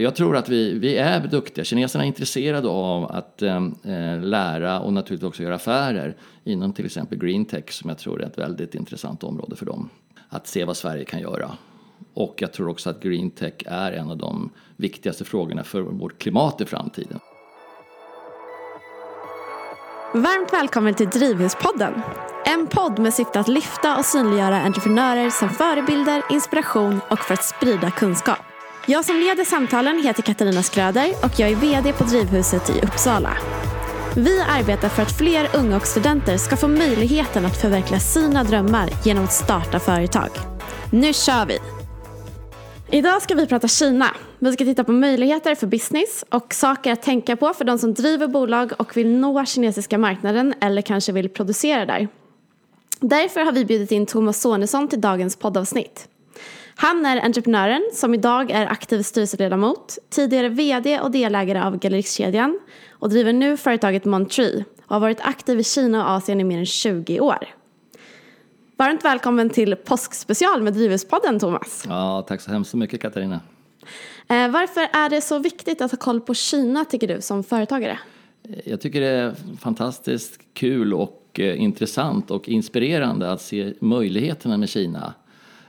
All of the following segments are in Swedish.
Jag tror att vi, vi är duktiga. Kineserna är intresserade av att ehm, eh, lära och naturligtvis också göra affärer inom till exempel green tech som jag tror är ett väldigt intressant område för dem. Att se vad Sverige kan göra. Och jag tror också att green tech är en av de viktigaste frågorna för vårt klimat i framtiden. Varmt välkommen till Drivhuspodden. En podd med syfte att lyfta och synliggöra entreprenörer som förebilder, inspiration och för att sprida kunskap. Jag som leder samtalen heter Katarina Skröder och jag är VD på Drivhuset i Uppsala. Vi arbetar för att fler unga och studenter ska få möjligheten att förverkliga sina drömmar genom att starta företag. Nu kör vi! Idag ska vi prata Kina. Vi ska titta på möjligheter för business och saker att tänka på för de som driver bolag och vill nå kinesiska marknaden eller kanske vill producera där. Därför har vi bjudit in Thomas Sonesson till dagens poddavsnitt. Han är entreprenören som idag är aktiv styrelseledamot, tidigare VD och delägare av Gallerixkedjan och driver nu företaget Montree och har varit aktiv i Kina och Asien i mer än 20 år. Varmt välkommen till påskspecial med Drivhuspodden Thomas. Ja, tack så hemskt mycket Katarina. Eh, varför är det så viktigt att ha koll på Kina tycker du som företagare? Jag tycker det är fantastiskt kul och eh, intressant och inspirerande att se möjligheterna med Kina.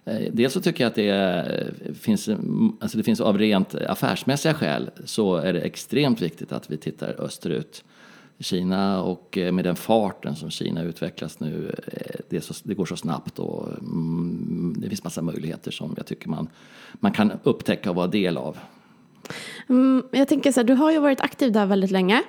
Eh, dels så tycker jag att det finns, alltså det finns av rent affärsmässiga skäl så är det extremt viktigt att vi tittar österut. Kina och eh, med den farten som Kina utvecklas nu, eh, det, så, det går så snabbt och mm, det finns massa möjligheter som jag tycker man, man kan upptäcka och vara del av. Mm, jag tänker så här, du har ju varit aktiv där väldigt länge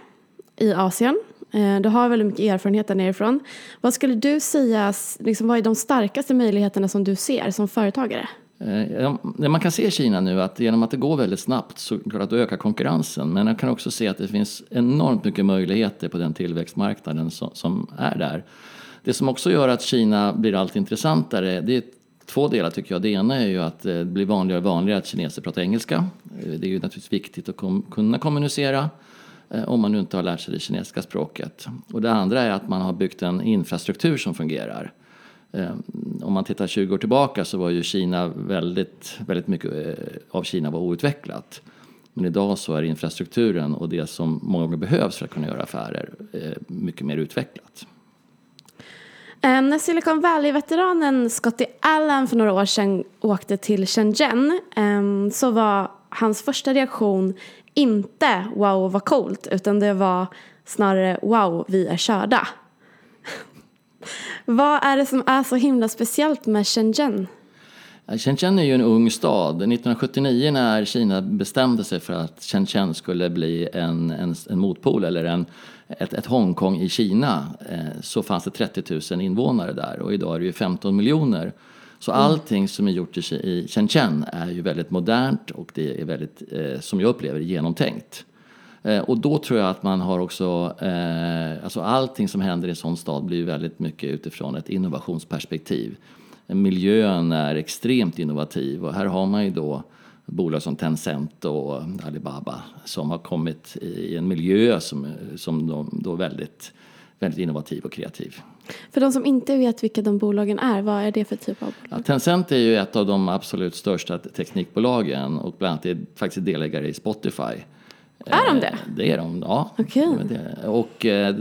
i Asien. Eh, du har väldigt mycket erfarenhet där nerifrån. Vad skulle du säga, liksom, vad är de starkaste möjligheterna som du ser som företagare? Eh, det man kan se i Kina nu att genom att det går väldigt snabbt så klart att då ökar konkurrensen. Men man kan också se att det finns enormt mycket möjligheter på den tillväxtmarknaden som är där. Det som också gör att Kina blir allt intressantare det är två delar tycker jag. Det ena är ju att eh, det blir vanligare och vanligare att kineser pratar engelska. Det är ju naturligtvis viktigt att kunna kommunicera. Eh, om man nu inte har lärt sig det kinesiska språket. Och det andra är att man har byggt en infrastruktur som fungerar. Eh, om man tittar 20 år tillbaka så var ju Kina väldigt, väldigt mycket eh, av Kina var outvecklat. Men idag så är infrastrukturen och det som många gånger behövs för att kunna göra affärer mycket mer utvecklat. När Silicon Valley-veteranen Scotty Allen för några år sedan åkte till Shenzhen så var hans första reaktion inte wow vad coolt utan det var snarare wow vi är körda. vad är det som är så himla speciellt med Shenzhen? Shenzhen är ju en ung stad. 1979 när Kina bestämde sig för att Shenzhen skulle bli en, en, en motpol eller en, ett, ett Hongkong i Kina eh, så fanns det 30 000 invånare där och idag är det ju 15 miljoner. Så mm. allting som är gjort i Shenzhen är ju väldigt modernt och det är väldigt, eh, som jag upplever genomtänkt. Eh, och då tror jag att man har också, eh, alltså allting som händer i en sån stad blir väldigt mycket utifrån ett innovationsperspektiv. Miljön är extremt innovativ och här har man ju då bolag som Tencent och Alibaba som har kommit i en miljö som, som de då väldigt, väldigt innovativ och kreativ. För de som inte vet vilka de bolagen är, vad är det för typ av bolag? Ja, Tencent är ju ett av de absolut största teknikbolagen och bland annat är faktiskt delägare i Spotify. Är de det? Eh, det är de, ja. Okay. Och eh,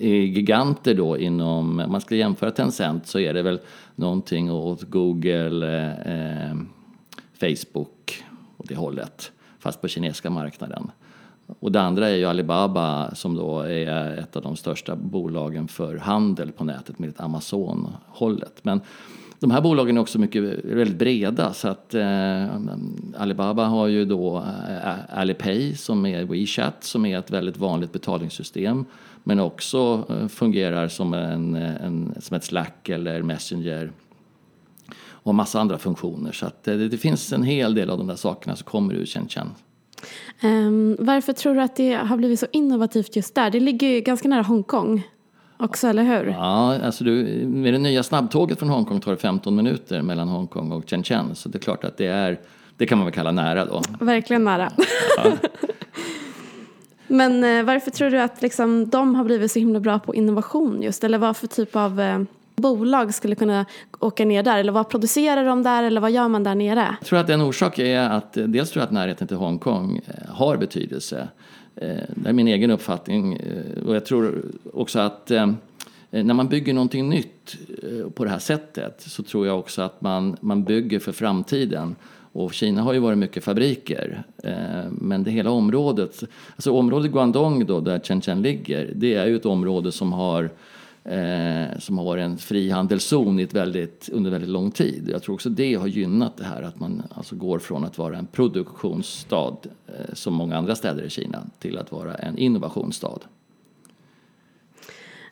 giganter då inom, om man ska jämföra Tencent så är det väl någonting åt Google, eh, Facebook och det hållet. Fast på kinesiska marknaden. Och det andra är ju Alibaba som då är ett av de största bolagen för handel på nätet med Amazon-hållet. Men de här bolagen är också mycket, väldigt breda så att eh, Alibaba har ju då eh, Alipay som är WeChat som är ett väldigt vanligt betalningssystem men också eh, fungerar som, en, en, som ett Slack eller Messenger och massa andra funktioner. Så att eh, det, det finns en hel del av de där sakerna som kommer ur Shenzhen. Um, varför tror du att det har blivit så innovativt just där? Det ligger ju ganska nära Hongkong också, eller hur? Ja, alltså du, med det nya snabbtåget från Hongkong tar det 15 minuter mellan Hongkong och Shenzhen. Så det är klart att det är, det kan man väl kalla nära då. Verkligen nära. Ja. Men eh, varför tror du att liksom, de har blivit så himla bra på innovation just? Eller vad för typ av eh, bolag skulle kunna åka ner där? Eller vad producerar de där eller vad gör man där nere? Jag tror att en orsak är att dels tror jag att närheten till Hongkong eh, har betydelse. Eh, det är min egen uppfattning eh, och jag tror också att när man bygger någonting nytt på det här sättet så tror jag också att man, man bygger för framtiden. Och Kina har ju varit mycket fabriker. Eh, men det hela området, alltså området Guangdong då, där Shenzhen ligger, det är ju ett område som har eh, som har varit en frihandelszon i ett väldigt, under väldigt lång tid. Jag tror också det har gynnat det här att man alltså går från att vara en produktionsstad eh, som många andra städer i Kina till att vara en innovationsstad.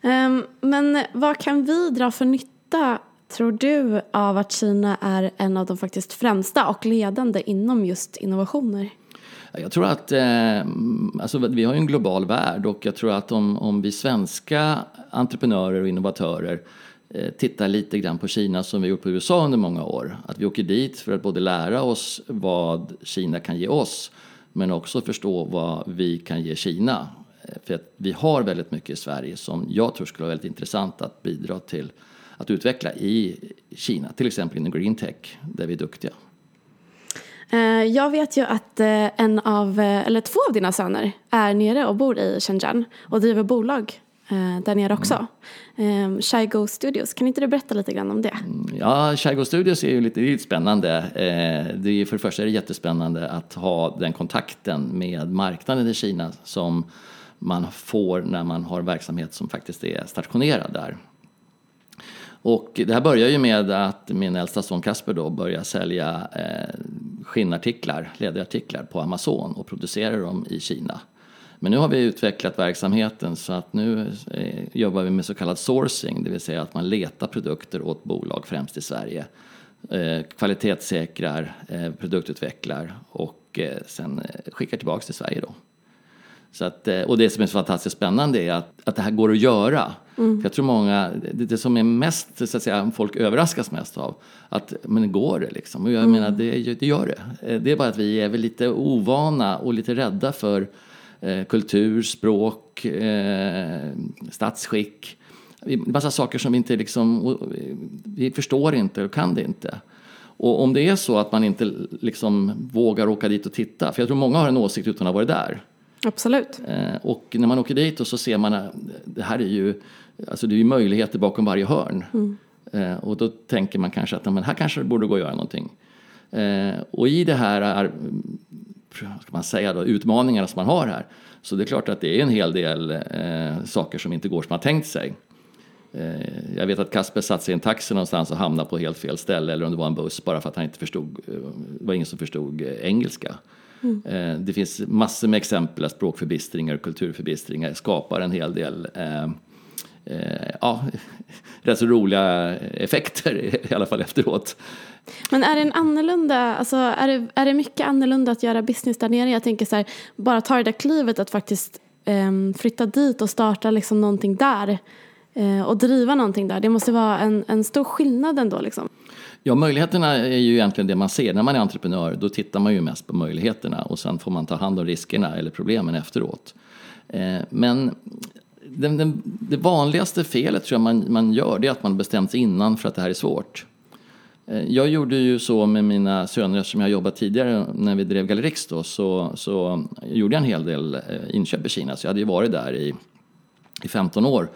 Um, men vad kan vi dra för nytta tror du av att Kina är en av de faktiskt främsta och ledande inom just innovationer? Jag tror att eh, mm, alltså, vi har en global värld och jag tror att om, om vi svenska entreprenörer och innovatörer eh, tittar lite grann på Kina som vi gjort på USA under många år. Att vi åker dit för att både lära oss vad Kina kan ge oss men också förstå vad vi kan ge Kina. Eh, för att vi har väldigt mycket i Sverige som jag tror skulle vara väldigt intressant att bidra till att utveckla i Kina, till exempel inom green tech där vi är duktiga. Eh, jag vet ju att eh, en av, eh, eller två av dina söner är nere och bor i Shenzhen och driver bolag där nere också. Mm. Shigo Studios, kan inte du berätta lite grann om det? Mm, ja, Shigo Studios är ju lite, lite spännande. Det är, för det första är det jättespännande att ha den kontakten med marknaden i Kina som man får när man har verksamhet som faktiskt är stationerad där. Och det här börjar ju med att min äldsta son Kasper då börjar sälja eh, skinnartiklar, läderartiklar på Amazon och producerar dem i Kina. Men nu har vi utvecklat verksamheten så att nu eh, jobbar vi med så kallad sourcing, det vill säga att man letar produkter åt bolag, främst i Sverige. Eh, kvalitetssäkrar, eh, produktutvecklar och eh, sen eh, skickar tillbaks till Sverige då. Så att, eh, och det som är så fantastiskt spännande är att, att det här går att göra. Mm. För jag tror många, det, det, som är mest, så att säga, folk överraskas mest av, att men går det liksom? Och jag mm. menar, det, det gör det. Eh, det är bara att vi är väl lite ovana och lite rädda för eh, kultur, språk, eh, statsskick. Massa saker som vi inte liksom, vi förstår inte och kan det inte. Och om det är så att man inte liksom vågar åka dit och titta, för jag tror många har en åsikt utan att ha varit där. Absolut. Eh, och när man åker dit och så ser man att det här är ju, alltså det är ju möjligheter bakom varje hörn. Mm. Eh, och då tänker man kanske att men här kanske det borde gå att göra någonting. Eh, och i det här är, ska man säga då, utmaningarna som man har här så det är klart att det är en hel del eh, saker som inte går som man tänkt sig. Eh, jag vet att Kasper satt sig i en taxi någonstans och hamnade på helt fel ställe eller om det var en buss bara för att han inte förstod, det var ingen som förstod engelska. Mm. Det finns massor med exempel där språkförbistringar och kulturförbistringar skapar en hel del eh, eh, ja, rätt så roliga effekter i alla fall efteråt. Men är det en annorlunda, alltså är det, är det mycket annorlunda att göra business där nere? Jag tänker så här, bara ta det där klivet att faktiskt eh, flytta dit och starta liksom någonting där eh, och driva någonting där. Det måste vara en, en stor skillnad ändå liksom. Ja, möjligheterna är ju egentligen det man ser. När man är entreprenör då tittar man ju mest på möjligheterna och sen får man ta hand om riskerna eller problemen efteråt. Eh, men den, den, det vanligaste felet tror jag man, man gör det är att man bestämt sig innan för att det här är svårt. Eh, jag gjorde ju så med mina söner eftersom jag jobbat tidigare när vi drev Gallerix då, så, så gjorde jag en hel del eh, inköp i Kina så jag hade ju varit där i, i 15 år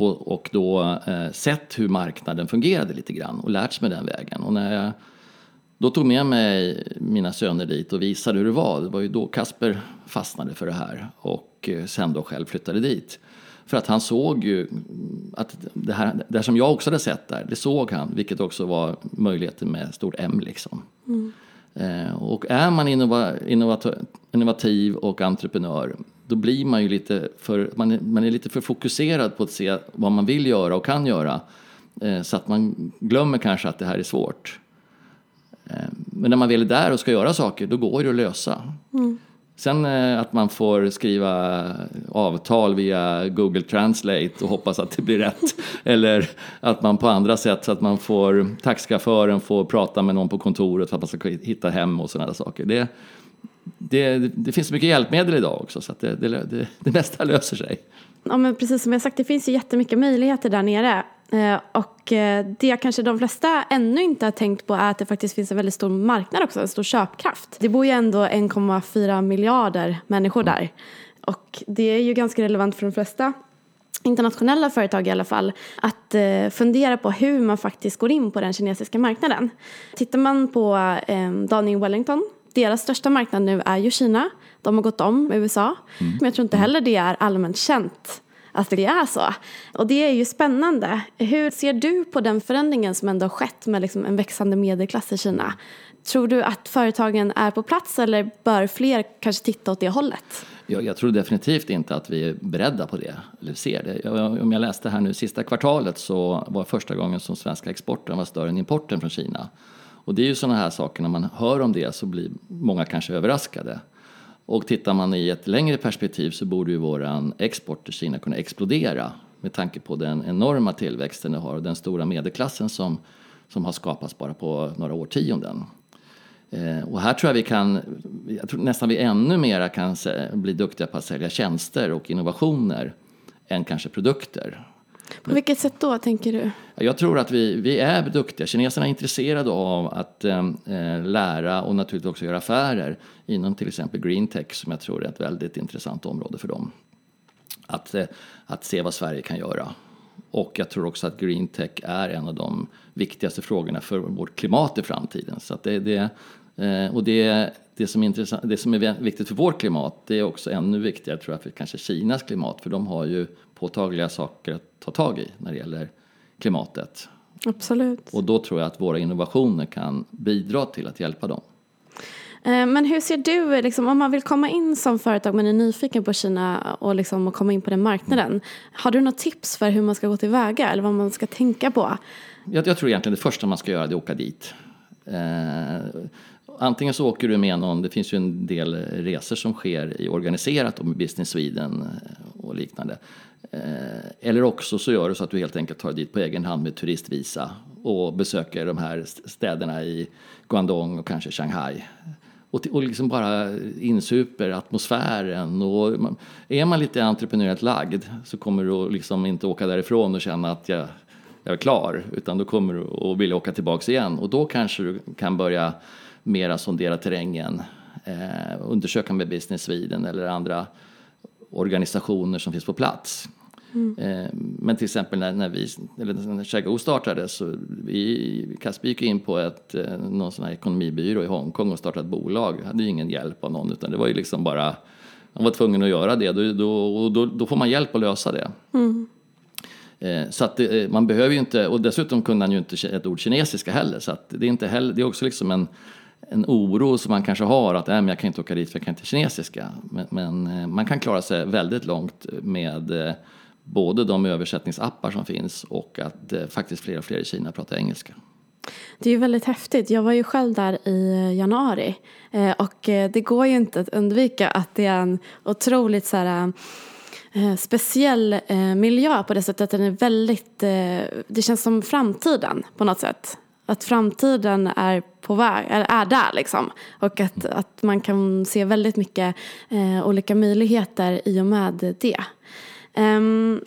på, och då eh, sett hur marknaden fungerade lite grann och lärt mig den vägen. Och när jag då tog med mig mina söner dit och visade hur det var, det var ju då Kasper fastnade för det här och eh, sen då själv flyttade dit. För att han såg ju att det här, det här som jag också hade sett där, det såg han, vilket också var möjligheten med stort M liksom. Mm. Eh, och är man innova, innovativ och entreprenör då blir man ju lite för, man är, man är lite för fokuserad på att se vad man vill göra och kan göra. Eh, så att man glömmer kanske att det här är svårt. Eh, men när man väl är där och ska göra saker, då går det att lösa. Mm. Sen eh, att man får skriva avtal via Google Translate och hoppas att det blir rätt. Eller att man på andra sätt, så att man får, taxichauffören får prata med någon på kontoret för att man ska hitta hem och sådana saker. Det, det, det finns mycket hjälpmedel idag också så att det, det, det, det mesta löser sig. Ja, men precis som jag sagt, det finns ju jättemycket möjligheter där nere. Eh, och eh, det kanske de flesta ännu inte har tänkt på är att det faktiskt finns en väldigt stor marknad också, en stor köpkraft. Det bor ju ändå 1,4 miljarder människor där. Och det är ju ganska relevant för de flesta internationella företag i alla fall att eh, fundera på hur man faktiskt går in på den kinesiska marknaden. Tittar man på eh, Wellington, deras största marknad nu är ju Kina. De har gått om USA. Mm. Men jag tror inte heller det är allmänt känt att det är så. Och det är ju spännande. Hur ser du på den förändringen som ändå har skett med liksom en växande medelklass i Kina? Tror du att företagen är på plats eller bör fler kanske titta åt det hållet? Jag, jag, tror definitivt inte att vi är beredda på det, eller ser det. Jag, om jag läste här nu sista kvartalet så var första gången som svenska exporten var större än importen från Kina. Och det är ju sådana här saker, när man hör om det så blir många kanske överraskade. Och tittar man i ett längre perspektiv så borde ju våran export till Kina kunna explodera med tanke på den enorma tillväxten det har och den stora medelklassen som, som har skapats bara på några årtionden. Eh, och här tror jag vi kan, jag tror nästan vi ännu mera kan bli duktiga på att sälja tjänster och innovationer än kanske produkter. På vilket sätt då, tänker du? Jag tror att vi, vi är duktiga. Kineserna är intresserade av att eh, eh, lära och naturligtvis också göra affärer inom till exempel green tech som jag tror är ett väldigt intressant område för dem. Att, eh, att se vad Sverige kan göra. Och jag tror också att green tech är en av de viktigaste frågorna för vårt klimat i framtiden. Så det, det, och det, det, som är intressant, det som är viktigt för vårt klimat det är också ännu viktigare tror jag för kanske Kinas klimat för de har ju påtagliga saker att ta tag i när det gäller klimatet. Absolut. Och då tror jag att våra innovationer kan bidra till att hjälpa dem. Eh, men hur ser du, liksom, om man vill komma in som företag men är nyfiken på Kina och liksom komma in på den marknaden. Har du något tips för hur man ska gå tillväga eller vad man ska tänka på? Jag, jag tror egentligen det första man ska göra är att åka dit. Eh, antingen så åker du med någon, det finns ju en del resor som sker i organiserat och med Business Sweden eh, och liknande. Eh, eller också så gör du så att du helt enkelt tar dit på egen hand med turistvisa och besöker de här städerna i Guangdong och kanske Shanghai. Och, och liksom bara insuper atmosfären. Och man, är man lite entreprenöriellt lagd så kommer du liksom inte åka därifrån och känna att jag, jag är klar. Utan då kommer du att vilja åka tillbaka igen. Och då kanske du kan börja mera sondera terrängen. Eh, undersöka med Business Sweden eller andra organisationer som finns på plats. Mm. Eh, men till exempel när, när, vi, eller när Chagoo startade så vi, Kasper gick in på ett, eh, någon sån här ekonomibyrå i Hongkong och startade ett bolag. hade ju ingen hjälp av någon utan det var ju liksom bara, man var tvungen att göra det. Då, då, då, då får man hjälp att lösa det. Mm. Eh, så att det, man behöver ju inte, och dessutom kunde han ju inte ett ord kinesiska heller. Så att det, är inte heller, det är också liksom en, en oro som man kanske har att äh, men jag kan inte åka dit för jag kan inte kinesiska. Men, men eh, man kan klara sig väldigt långt med eh, både de översättningsappar som finns och att eh, faktiskt fler och fler i Kina pratar engelska. Det är ju väldigt häftigt. Jag var ju själv där i eh, januari eh, och det går ju inte att undvika att det är en otroligt så här, speciell eh, miljö på det sättet att den är väldigt, det känns som framtiden på något sätt. Att framtiden är på väg, eller är där liksom. Och att, att man kan se väldigt mycket eh, olika möjligheter i och med det. Um,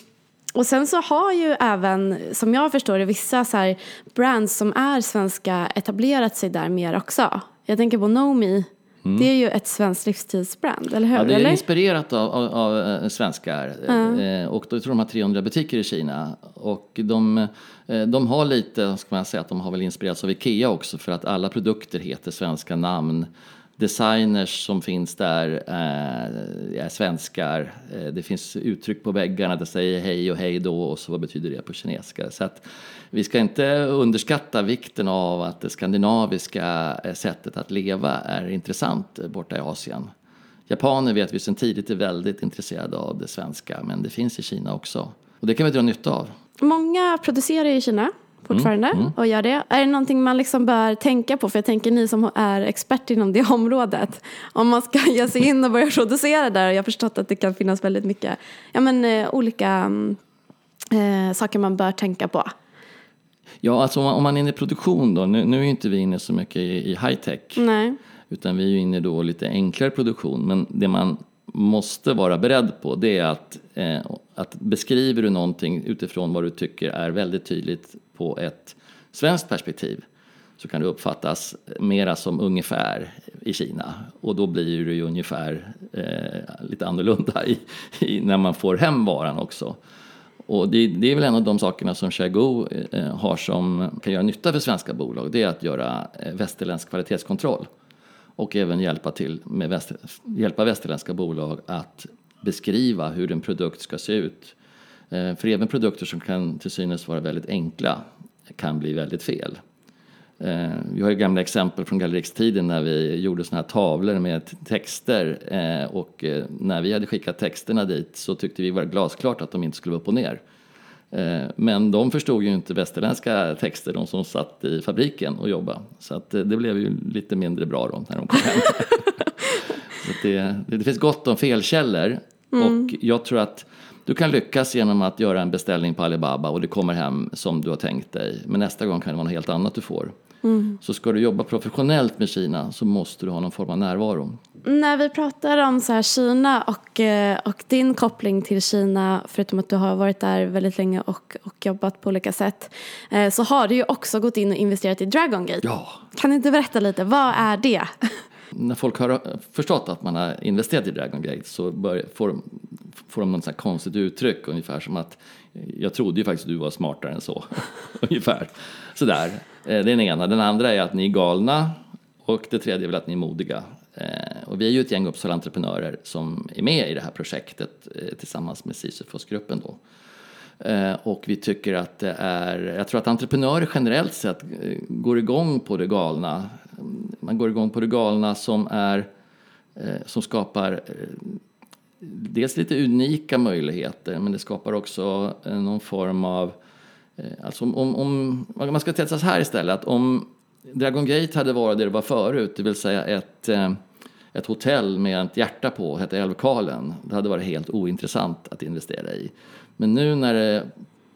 och sen så har ju även, som jag förstår det, vissa så här brands som är svenska etablerat sig där mer också. Jag tänker på Nomi. Mm. Det är ju ett svenskt livsstilsbrand, eller hur? Ja, det är eller? inspirerat av, av, av eh, svenskar. Mm. Och då tror de har 300 butiker i Kina. Och de, de har lite, ska man säga, att de har väl inspirerats av Ikea också för att alla produkter heter svenska namn designers som finns där eh, är svenskar. Eh, det finns uttryck på väggarna där säger hej och hej då och så vad betyder det på kinesiska. Så att vi ska inte underskatta vikten av att det skandinaviska eh, sättet att leva är intressant eh, borta i Asien. Japaner vet vi sedan tidigt är väldigt intresserade av det svenska men det finns i Kina också. Och det kan vi dra nytta av. Många producerar i Kina fortfarande mm, mm. och gör det. Är det någonting man liksom bör tänka på? För jag tänker ni som är expert inom det området. Om man ska ge sig in och börja producera där. Jag har förstått att det kan finnas väldigt mycket ja, men, eh, olika mm, eh, saker man bör tänka på. Ja, alltså om man, om man är inne i produktion då. Nu, nu är inte vi inne så mycket i, i high tech. Nej. Utan vi är ju inne då i lite enklare produktion. Men det man måste vara beredd på det är att, eh, att beskriver du någonting utifrån vad du tycker är väldigt tydligt på ett svenskt perspektiv så kan det uppfattas mera som ungefär i Kina. Och då blir det ju ungefär eh, lite annorlunda i, i, när man får hem varan också. Och det, det, är väl en av de sakerna som Chergo eh, har som kan göra nytta för svenska bolag. Det är att göra eh, västerländsk kvalitetskontroll. Och även hjälpa, till med väster, hjälpa västerländska bolag att beskriva hur en produkt ska se ut. Eh, för även produkter som kan till synes vara väldigt enkla kan bli väldigt fel. Eh, vi har ju gamla exempel från gallerikstiden när vi gjorde såna här tavlor med texter eh, och när vi hade skickat texterna dit så tyckte vi var glasklart att de inte skulle vara upp och ner. Men de förstod ju inte västerländska texter, de som satt i fabriken och jobbade. Så att det blev ju lite mindre bra då när de kom hem. så det, det, finns gott om felkällor mm. och jag tror att du kan lyckas genom att göra en beställning på Alibaba och det kommer hem som du har tänkt dig. Men nästa gång kan det vara något helt annat du får. Mm. Så ska du jobba professionellt med Kina så måste du ha någon form av närvaro. När vi pratar om så här Kina och, eh, och din koppling till Kina, förutom att du har varit där väldigt länge och, och jobbat på olika sätt, eh, så har du ju också gått in och investerat i Dragon Gate. Ja. Kan du inte berätta lite, vad är det? När folk har förstått att man har investerat i Dragon Gate så bör, får, får de något konstigt uttryck, ungefär som att jag trodde ju faktiskt att du var smartare än så. ungefär. Sådär. Eh, det är den ena. Den andra är att ni är galna och det tredje är väl att ni är modiga. Eh, och vi är ju ett gäng Uppsala-entreprenörer som är med i det här projektet eh, tillsammans med Sisyfosgruppen då. Och vi tycker att det är, jag tror att entreprenörer generellt sett går igång på det galna. Man går igång på det galna som är, eh, som skapar eh, dels lite unika möjligheter men det skapar också eh, någon form av Eh, alltså om, om, man ska tänka så här istället, att om Dragon Gate hade varit det det var förut, det vill säga ett, eh, ett hotell med ett hjärta på, hette Älvkarlen, det hade varit helt ointressant att investera i. Men nu när det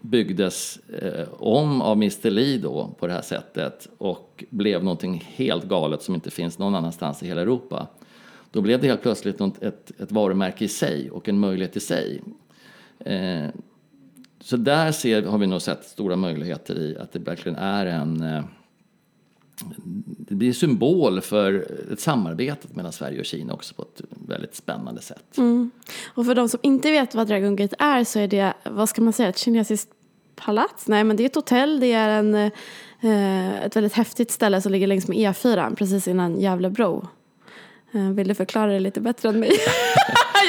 byggdes eh, om av Mr Lee då på det här sättet och blev någonting helt galet som inte finns någon annanstans i hela Europa. Då blev det helt plötsligt ett, ett, ett varumärke i sig och en möjlighet i sig. Eh, så där ser, har vi nog sett stora möjligheter i att det verkligen är en eh, det blir symbol för ett samarbete mellan Sverige och Kina också på ett väldigt spännande sätt. Mm. Och för de som inte vet vad Dragon Gate är så är det, vad ska man säga, ett kinesiskt palats? Nej men det är ett hotell, det är en, eh, ett väldigt häftigt ställe som ligger längs med E4 precis innan Gävlebro. Eh, vill du förklara det lite bättre än mig?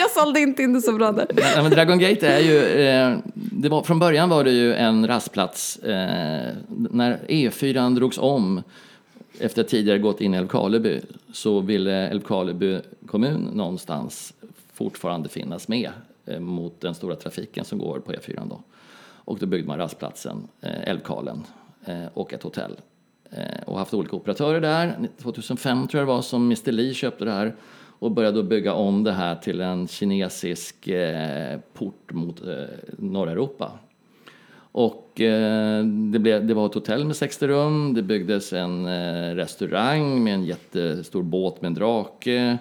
jag sålde inte in det så bra där. Nej, men Dragon Gate är ju, eh, det var, från början var det ju en rastplats. Eh, när E4 drogs om efter att tidigare gått in i Älvkarleby så ville Älvkarleby kommun någonstans fortfarande finnas med eh, mot den stora trafiken som går på E4. Då. Och då byggde man rastplatsen eh, Älvkarlen eh, och ett hotell. Och haft olika operatörer där. 2005 tror jag det var som Mr Lee köpte det här och började bygga om det här till en kinesisk port mot norra Europa. Och eh, det, blev, det var ett hotell med 60 rum, det byggdes en eh, restaurang med en jättestor båt med en drake.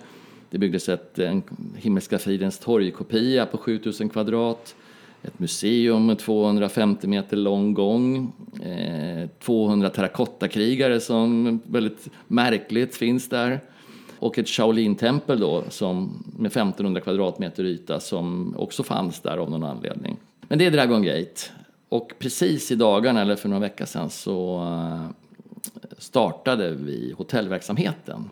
Det byggdes ett, en Himmelska fridens torgkopia på 7000 kvadrat. Ett museum med 250 meter lång gång. Eh, 200 terrakottakrigare som väldigt märkligt finns där. Och ett Shaolin-tempel då som, med 1500 kvadratmeter yta som också fanns där av någon anledning. Men det är Dragon Gate. Och precis i dagarna, eller för några veckor sedan, så eh, startade vi hotellverksamheten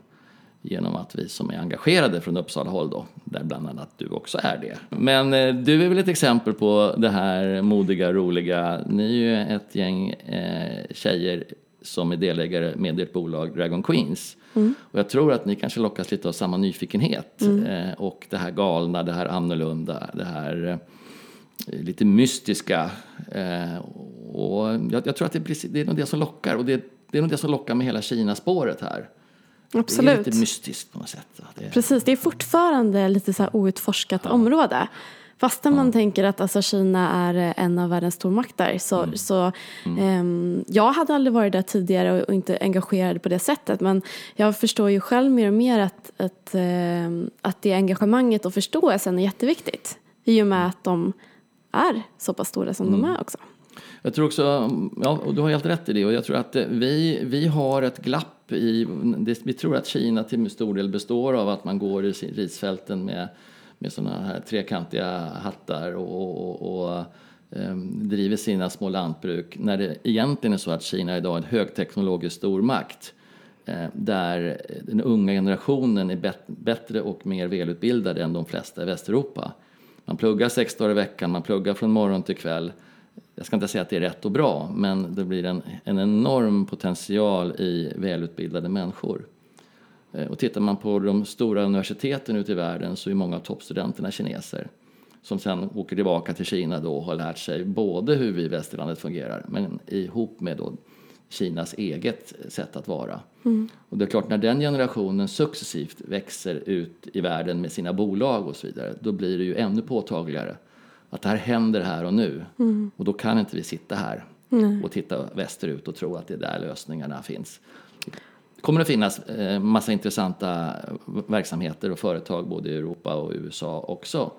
genom att vi som är engagerade från Uppsala håll då, där bland annat du också är det. Men eh, du är väl ett exempel på det här modiga, roliga. Ni är ju ett gäng eh, tjejer som är delägare med ert bolag Dragon Queens. Mm. Och jag tror att ni kanske lockas lite av samma nyfikenhet mm. eh, och det här galna, det här annorlunda, det här eh, lite mystiska. Eh, och jag, jag, tror att det, blir, det är nog det som lockar och det, det är nog det som lockar med hela Kina-spåret här. Absolut. Det är lite mystiskt på något sätt. Det... Precis, det är fortfarande lite så outforskat ja. område. Fastän man tänker att alltså, Kina är eh, en av världens stormakter så, Mm. så ehm, jag hade aldrig varit där tidigare och, inte engagerad på det sättet men jag förstår ju själv mer och mer att, att, ehm, att det engagemanget och förståelsen är jätteviktigt i och med att de är så pass stora som Mm. de är också. Jag tror också, ja, och du har helt rätt i det, och jag tror att eh, vi, vi har ett glapp i, det, vi tror att Kina till stor del består av att man går i risfälten med, med sådana här trekantiga hattar och, och, och ehm, driver sina små lantbruk, när det egentligen är så att Kina idag är en högteknologisk stormakt eh, där den unga generationen är bättre och mer välutbildade än de flesta i Västeuropa. Man pluggar sex dagar i veckan, man pluggar från morgon till kväll. Jag ska inte säga att det är rätt och bra, men det blir en, en enorm potential i välutbildade människor. Eh, och tittar man på de stora universiteten ute i världen så är många av toppstudenterna kineser som sen åker tillbaka till Kina då och har lärt sig både hur vi i västerlandet fungerar men ihop med då Kinas eget sätt att vara. Och det är klart, när den generationen successivt växer ut i världen med sina bolag och så vidare, då blir det ju ännu påtagligare att det här händer här och nu. Och då kan inte vi sitta här och titta västerut och tro att det är där lösningarna finns. Det kommer att finnas eh, massa intressanta verksamheter och företag både i Europa och USA också.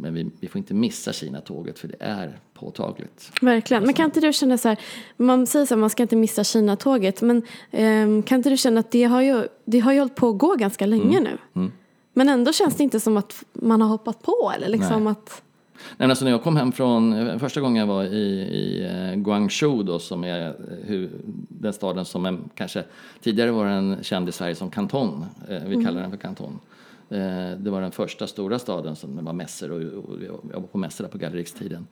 Men vi, vi får inte missa Kina-tåget för det är påtagligt. Verkligen. Men kan inte du känna så här, man säger så här, man ska inte missa Kina-tåget, men ehm, kan inte du känna att det har ju, det har ju hållit på att gå ganska länge Mm. nu? Men ändå känns det inte som att man har hoppat på eller liksom Nej. att, Nej, men alltså när jag kom hem från, första gången jag var i, i eh, Guangzhou då, som är eh, hu, den staden som är, kanske tidigare var den känd i Sverige som kanton, eh, vi kallar den för kanton. Eh, det var den första stora staden som var mässor och, jag var på mässor där på gallerikstiden.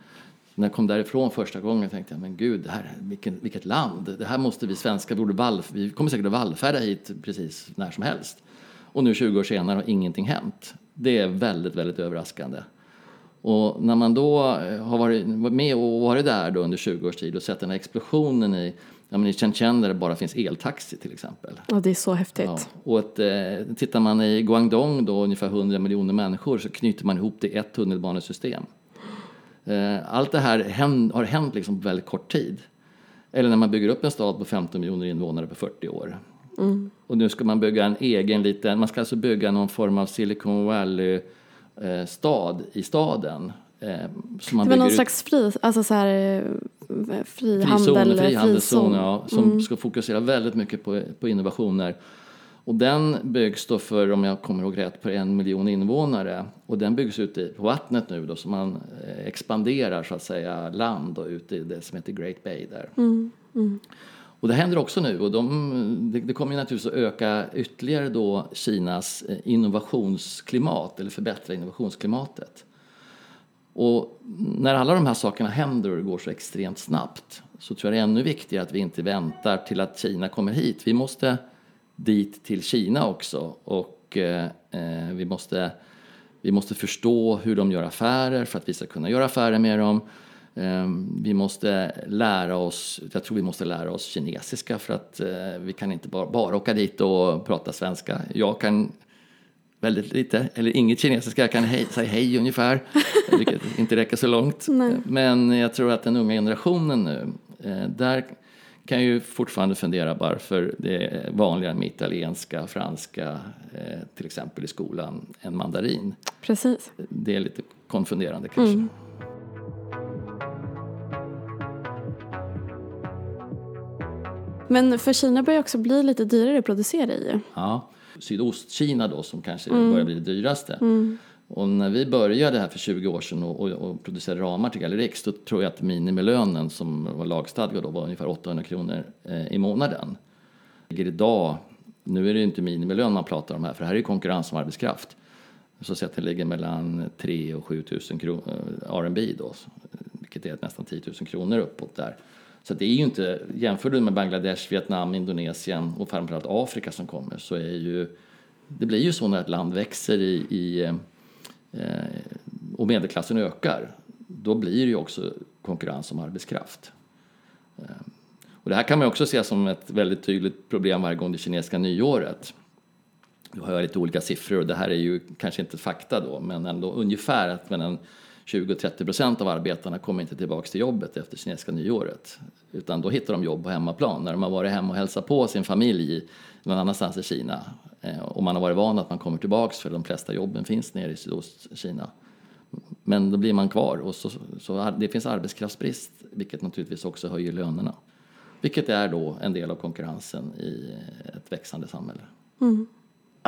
När jag kom därifrån första gången tänkte jag, men gud, det här, vilken, vilket land. Det här måste vi svenskar, borde vall, vi kommer säkert att vallfärda hit precis när som helst. Och nu 20 år senare har ingenting hänt. Det är väldigt, väldigt överraskande. Och när man då eh, har varit varit med och varit där då under 20 års tid och sett den här explosionen i, ja, men i Shenzhen där det bara finns eltaxi till exempel. ja det är så häftigt. Ja. Och att, eh, tittar man i Guangdong då ungefär 100 miljoner människor så knyter man ihop det i ett tunnelbanesystem. Eh, allt det här hän- har hänt liksom på väldigt kort tid. Eller när man bygger upp en stad på 15 miljoner invånare på 40 år. Och nu ska man bygga en egen liten, man ska alltså bygga någon form av Silicon Valley-stad i staden. Eh, Det var någon ut- slags fri, alltså så här, eh, frihandel, Frizon, frihandelszon, ja, som ska fokusera väldigt mycket på, på innovationer. Och den byggs då för, om jag kommer ihåg rätt, på en miljon invånare. Och den byggs ute i- på vattnet nu då, så man eh, expanderar så att säga land och ut i det som heter Great Bay där. Och det händer också nu och de, det, det kommer ju naturligtvis att öka ytterligare då Kinas eh, innovationsklimat eller förbättra innovationsklimatet. Och när alla de här sakerna händer och det går så extremt snabbt så tror jag det är ännu viktigare att vi inte väntar till att Kina kommer hit. Vi måste dit till Kina också och eh, eh vi, måste, vi måste förstå hur de gör affärer för att vi ska kunna göra affärer med dem. Eh, vi måste lära oss, jag tror vi måste lära oss kinesiska för att eh, vi kan inte bara, bara åka dit och prata svenska. Jag kan väldigt lite, eller inget kinesiska. Jag kan hej, säga hej ungefär, vilket inte räcker så långt. Men jag tror att den unga generationen nu, eh, där kan jag ju fortfarande fundera varför det är vanligare med italienska, franska, eh, till exempel i skolan, än mandarin. Precis. Det är lite konfunderande kanske. Men för Kina börjar också bli lite dyrare att producera i. Ja. Sydostkina då som kanske börjar bli det dyraste. Och när vi började här för 20 år sedan och, och, och producerade ramar till Gallerix då tror jag att minimilönen som var lagstadgad då var ungefär 800 kronor eh, i månaden. Idag, nu är det ju inte minimilön man pratar om här för här är ju konkurrens om arbetskraft. Så att det ligger mellan 3 och 7 000 kronor, RMB då, vilket är nästan 10 000 kronor uppåt där. Så det är ju inte, jämför du med Bangladesh, Vietnam, Indonesien och framförallt Afrika som kommer så är ju, det blir ju så när ett land växer i, i eh, och medelklassen ökar, då blir det ju också konkurrens om arbetskraft. Eh, och det här kan man också se som ett väldigt tydligt problem varje gång det kinesiska nyåret. Nu har jag lite olika siffror och det här är ju kanske inte fakta då, men ändå ungefär att mellan 20-30 procent av arbetarna kommer inte tillbaka till jobbet efter kinesiska nyåret. Utan då hittar de jobb på hemmaplan, när de har varit hemma och hälsat på sin familj någon annanstans i Kina. Eh, och man har varit van att man kommer tillbaka för de flesta jobben finns nere i Sydostkina. Men då blir man kvar och så, så det finns arbetskraftsbrist vilket naturligtvis också höjer lönerna. Vilket är då en del av konkurrensen i ett växande samhälle. Mm.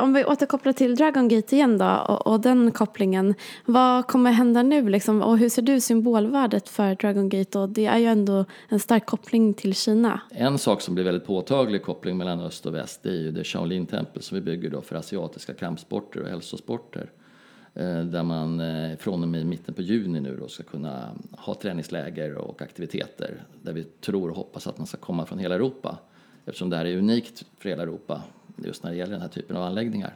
Om vi återkopplar till Dragon Gate igen då och, och, den kopplingen. Vad kommer hända nu liksom? Och hur ser du symbolvärdet för Dragon Gate? Och det är ju ändå en stark koppling till Kina. En sak som blir väldigt påtaglig koppling mellan öst och väst det är ju det Shaolin-tempel som vi bygger då för asiatiska kampsporter och hälsosporter. Eh, där man eh, från och med mitten på juni nu då ska kunna ha träningsläger och aktiviteter där vi tror och hoppas att man ska komma från hela Europa eftersom det här är unikt för hela Europa just när det gäller den här typen av anläggningar.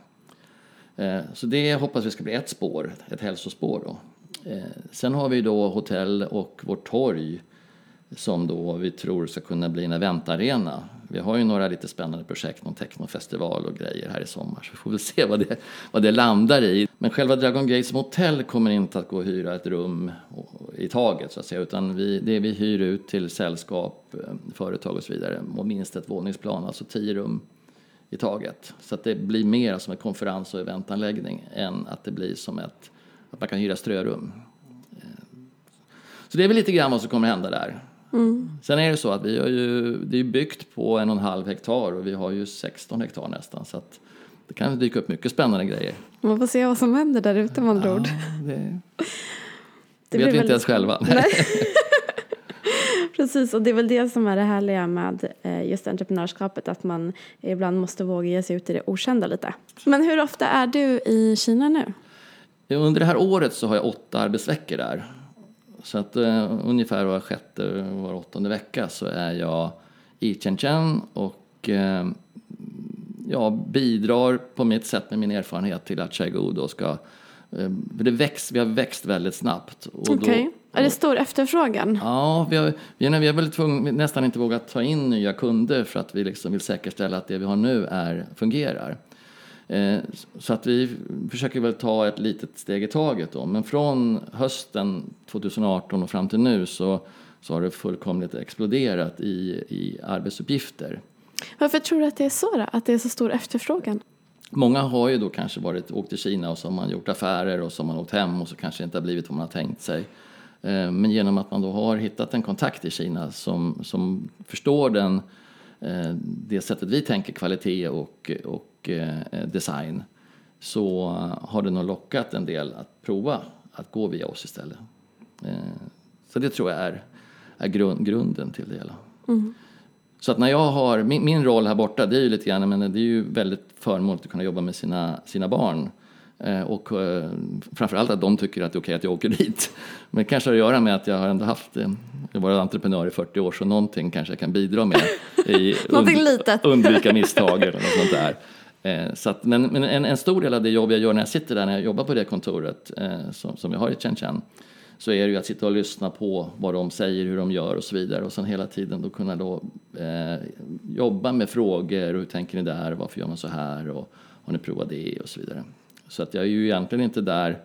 Eh, så det hoppas vi ska bli ett spår, ett hälsospår. Då. Eh, sen har vi då hotell och vårt torg som då vi tror ska kunna bli en eventarena. Vi har ju några lite spännande projekt, någon technofestival och grejer här i sommar, så vi får väl se vad det, vad det landar i. Men själva Dragon Gate som hotell kommer inte att gå att hyra ett rum i taget så att säga, utan vi, det vi hyr ut till sällskap, eh, företag och så vidare, och minst ett våningsplan, alltså tio rum i taget. Så att det blir mer som en konferens och eventanläggning än att det blir som ett, att man kan hyra strörum. Eh, så det är väl lite grann vad som kommer hända där. Mm. Sen är det så att vi har ju, det är byggt på en och en halv hektar och vi har ju 16 hektar nästan. Så att det kan dyka upp mycket spännande grejer. Man får se vad som händer där ute med andra ja, ord. Det, det vet vi inte ens själva. Precis, och det är väl det som är det härliga med eh, just entreprenörskapet, att man ibland måste våga ge sig ut i det okända lite. Men hur ofta är du i Kina nu? Under det här året så har jag åtta arbetsveckor där. Så att uh, ungefär var sjätte, var åttonde vecka så är jag i Shenzhen och uh, jag bidrar på mitt sätt med min erfarenhet till att Chaigu då ska uh, det växt, vi har växt väldigt snabbt. Okej. Okay. Är det stor efterfrågan? Ja, vi har, vi vi har väl tvung, nästan inte vågat ta in nya kunder för att vi liksom vill säkerställa att det vi har nu är, fungerar. Eh, så att vi försöker väl ta ett litet steg i taget då. Men från hösten 2018 och fram till nu så, så har det fullkomligt exploderat i, i arbetsuppgifter. Varför tror du att det är så då? Att det är så stor efterfrågan? Många har ju då kanske varit, åkt till Kina och så har man gjort affärer och så har man åkt hem och så kanske det inte har blivit vad man har tänkt sig. Eh, men genom att man då har hittat en kontakt i Kina som, som förstår den, eh, det sättet vi tänker kvalitet och, och Eh, design så har det nog lockat en del att prova att gå via oss istället. Så det tror jag är, är grund, grunden till det hela. Mm. Så att när jag har, min, min, roll här borta det är ju lite grann, men det är ju väldigt förmånligt att kunna jobba med sina, sina barn. Eh, och framförallt att de tycker att det är okej att jag åker dit. Men det kanske har att göra med att jag har ändå haft, jag varit entreprenör i 40 år så någonting kanske jag kan bidra med. I und, undvika misstag eller något sånt där. Eh, så att, men, men en, en, stor del av det jobb jag gör när jag sitter där, när jag jobbar på det kontoret eh, som, som jag har i Shenzhen, så är det ju att sitta och lyssna på vad de säger, hur de gör och så vidare och sen hela tiden då kunna då eh, jobba med frågor, hur tänker ni där, varför gör man så här och har ni provat det och så vidare. Så att jag är ju egentligen inte där,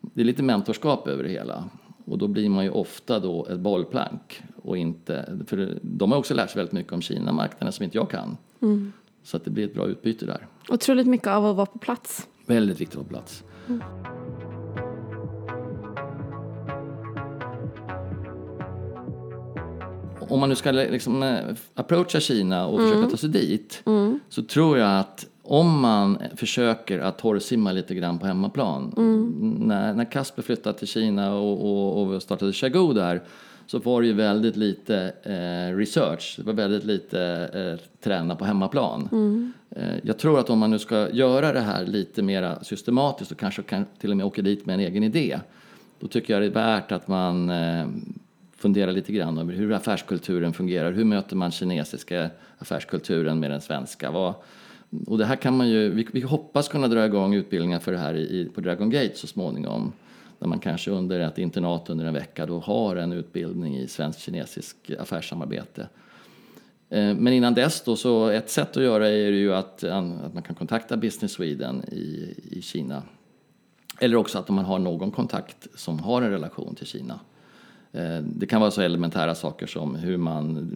det är lite mentorskap över det hela och då blir man ju ofta då ett bollplank och inte, för de har också lärt sig väldigt mycket om Kina-marknaden som inte jag kan. Mm. Så att det blir ett bra utbyte där. Otroligt mycket av att vara på plats. Väldigt viktigt att vara på plats. Mm. Om man nu ska liksom eh, approacha Kina och mm. försöka ta sig dit mm. så tror jag att om man försöker att torrsimma lite grann på hemmaplan. Mm. När, när Kasper flyttade till Kina och, och, och startade Chagou där så var det ju väldigt lite eh, research, det var väldigt lite eh, träna på hemmaplan. Mm. Eh, jag tror att om man nu ska göra det här lite mer systematiskt och kanske kan till och med åka dit med en egen idé, då tycker jag det är värt att man eh, funderar lite grann över hur affärskulturen fungerar, hur möter man kinesiska affärskulturen med den svenska? Vad, och det här kan man ju, vi, vi hoppas kunna dra igång utbildningar för det här i, på Dragon Gate så småningom där man kanske under ett internat under en vecka då har en utbildning i svensk-kinesisk affärssamarbete. Eh, men innan dess då, så ett sätt att göra är ju att, att man kan kontakta Business Sweden i, i Kina Eller också att man har någon kontakt som har en relation till Kina. Eh, det kan vara så elementära saker som hur man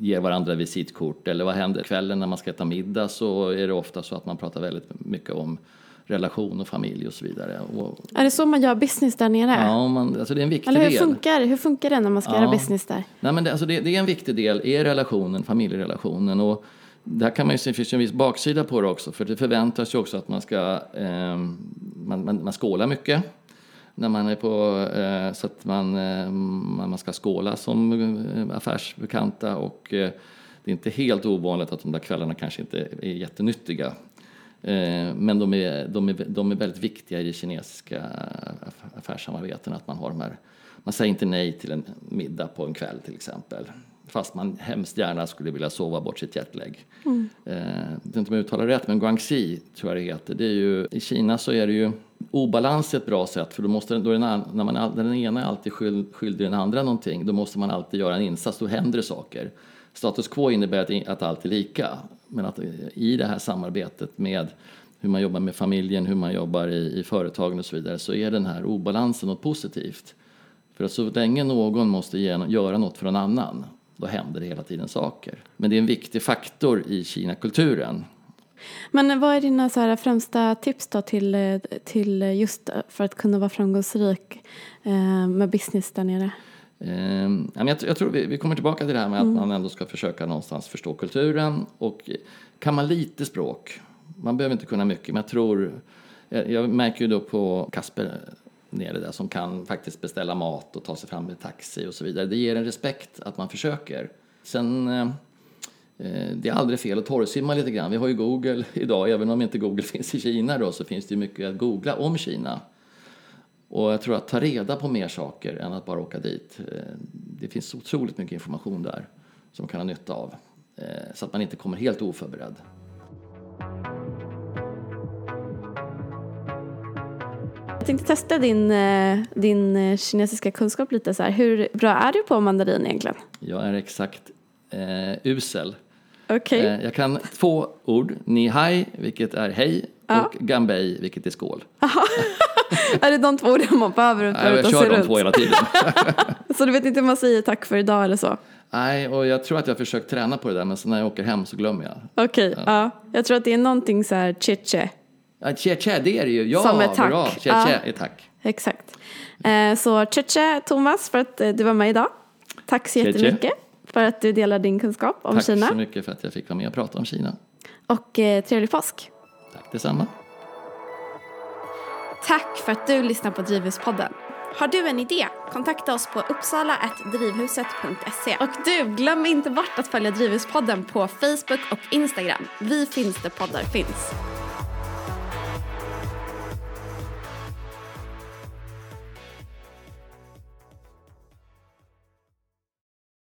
ger varandra visitkort eller vad händer kvällen när man ska äta middag så är det ofta så att man pratar väldigt mycket om relation och familj och så vidare. Och, Är det så man gör business där nere? ja, man, alltså det är en viktig Eller hur del. funkar, hur funkar det när man ska Ja. göra business där? Nej, men det, alltså det, det är en viktig del i relationen, familjerelationen. Och där kan man ju se, finns en viss baksida på det också. För det förväntas ju också att man ska eh, man, man, man skålar mycket. När man är på, eh, så att man, eh, man ska skåla som eh, affärsbekanta. Och det är inte helt ovanligt att de där kvällarna kanske inte är jättenyttiga. Men de är, de, är, de är väldigt viktiga i det kinesiska aff- affärssamarbeten. Att man, har de här, man säger inte nej till en middag på en kväll till exempel. Fast man hemskt gärna skulle vilja sova bort sitt jetlag. Mm. Eh, jag vet inte om jag uttalar rätt, men Guangxi tror jag det heter. Det är ju, I Kina så är det ju obalans är ett bra sätt för då måste, då är den, när man, när den ena är alltid skyld, skyldig den andra någonting, då måste man alltid göra en insats, då händer det saker. Status quo innebär att, att allt är lika, men att i det här samarbetet med hur man jobbar med familjen, hur man jobbar i, i företagen och så vidare, så är den här obalansen något positivt. För att så länge någon måste ge, göra något för någon annan, då händer det hela tiden saker. Men det är en viktig faktor i Kina-kulturen. Men vad är dina så här främsta tips då till, eh, till just för att kunna vara framgångsrik eh, med business där nere? Eh, men jag, tr- jag tror vi, vi kommer tillbaka till det här med att man ändå ska försöka någonstans förstå kulturen. Och kan man lite språk, man behöver inte kunna mycket, men jag tror... Jag, jag märker ju då på Kasper nere där som kan faktiskt beställa mat och ta sig fram med taxi och så vidare. Det ger en respekt att man försöker. Sen... Eh, det är aldrig fel att torrsimma lite grann. Vi har ju Google idag, även om inte Google finns i Kina då, så finns det ju mycket att googla om Kina. Och jag tror att ta reda på mer saker än att bara åka dit. Eh, Det finns otroligt mycket information där som man kan ha nytta av. eh, Så att man inte kommer helt oförberedd. Jag tänkte testa din, din kinesiska kunskap lite så här. Hur bra är du på mandarin egentligen? Jag är exakt eh, usel. Okej. Eh, jag kan två ord. Ni hai, vilket är hej, Ja. och gambei, vilket är skål. Är det de två orden man behöver att jag kör de runt? två hela tiden. Så du vet inte hur man säger tack för idag eller så? Nej, och jag tror att jag har försökt träna på det där, men så när jag åker hem så glömmer jag. Okej, ja. Jag tror att det är någonting så här chiche. Ja, tje, det är det ju. Ja, Som ett tack. bra. Tje, Ja. är tack. Exakt. Eh, så chiche Thomas för att eh, du var med idag. Tack så Tje, tje. För att du delar din kunskap om Tack Kina. så mycket för att jag fick vara med och prata om Kina. Och eh, trevlig påsk. Tack detsamma. Tack för att du lyssnar på Drivhuspodden. Har du en idé? Kontakta oss på uppsala.drivhuset.se. Och du, glöm inte bort att följa Drivhuspodden på Facebook och Instagram. Vi finns där poddar finns.